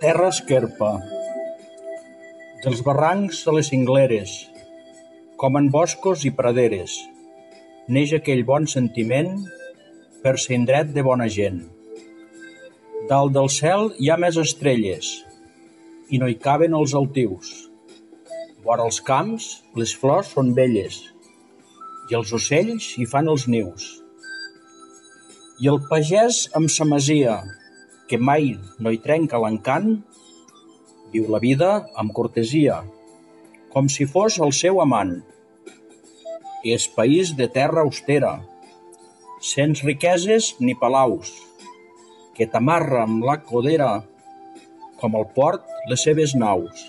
Terra esquerpa, dels barrancs a les cingleres, com en boscos i praderes, neix aquell bon sentiment per ser indret de bona gent. Dalt del cel hi ha més estrelles i no hi caben els altius. Vora els camps les flors són belles i els ocells hi fan els nius. I el pagès amb sa masia, que mai no hi trenca l'encant, viu la vida amb cortesia, com si fos el seu amant. És país de terra austera, sens riqueses ni palaus, que t'amarra amb la codera com el port les seves naus.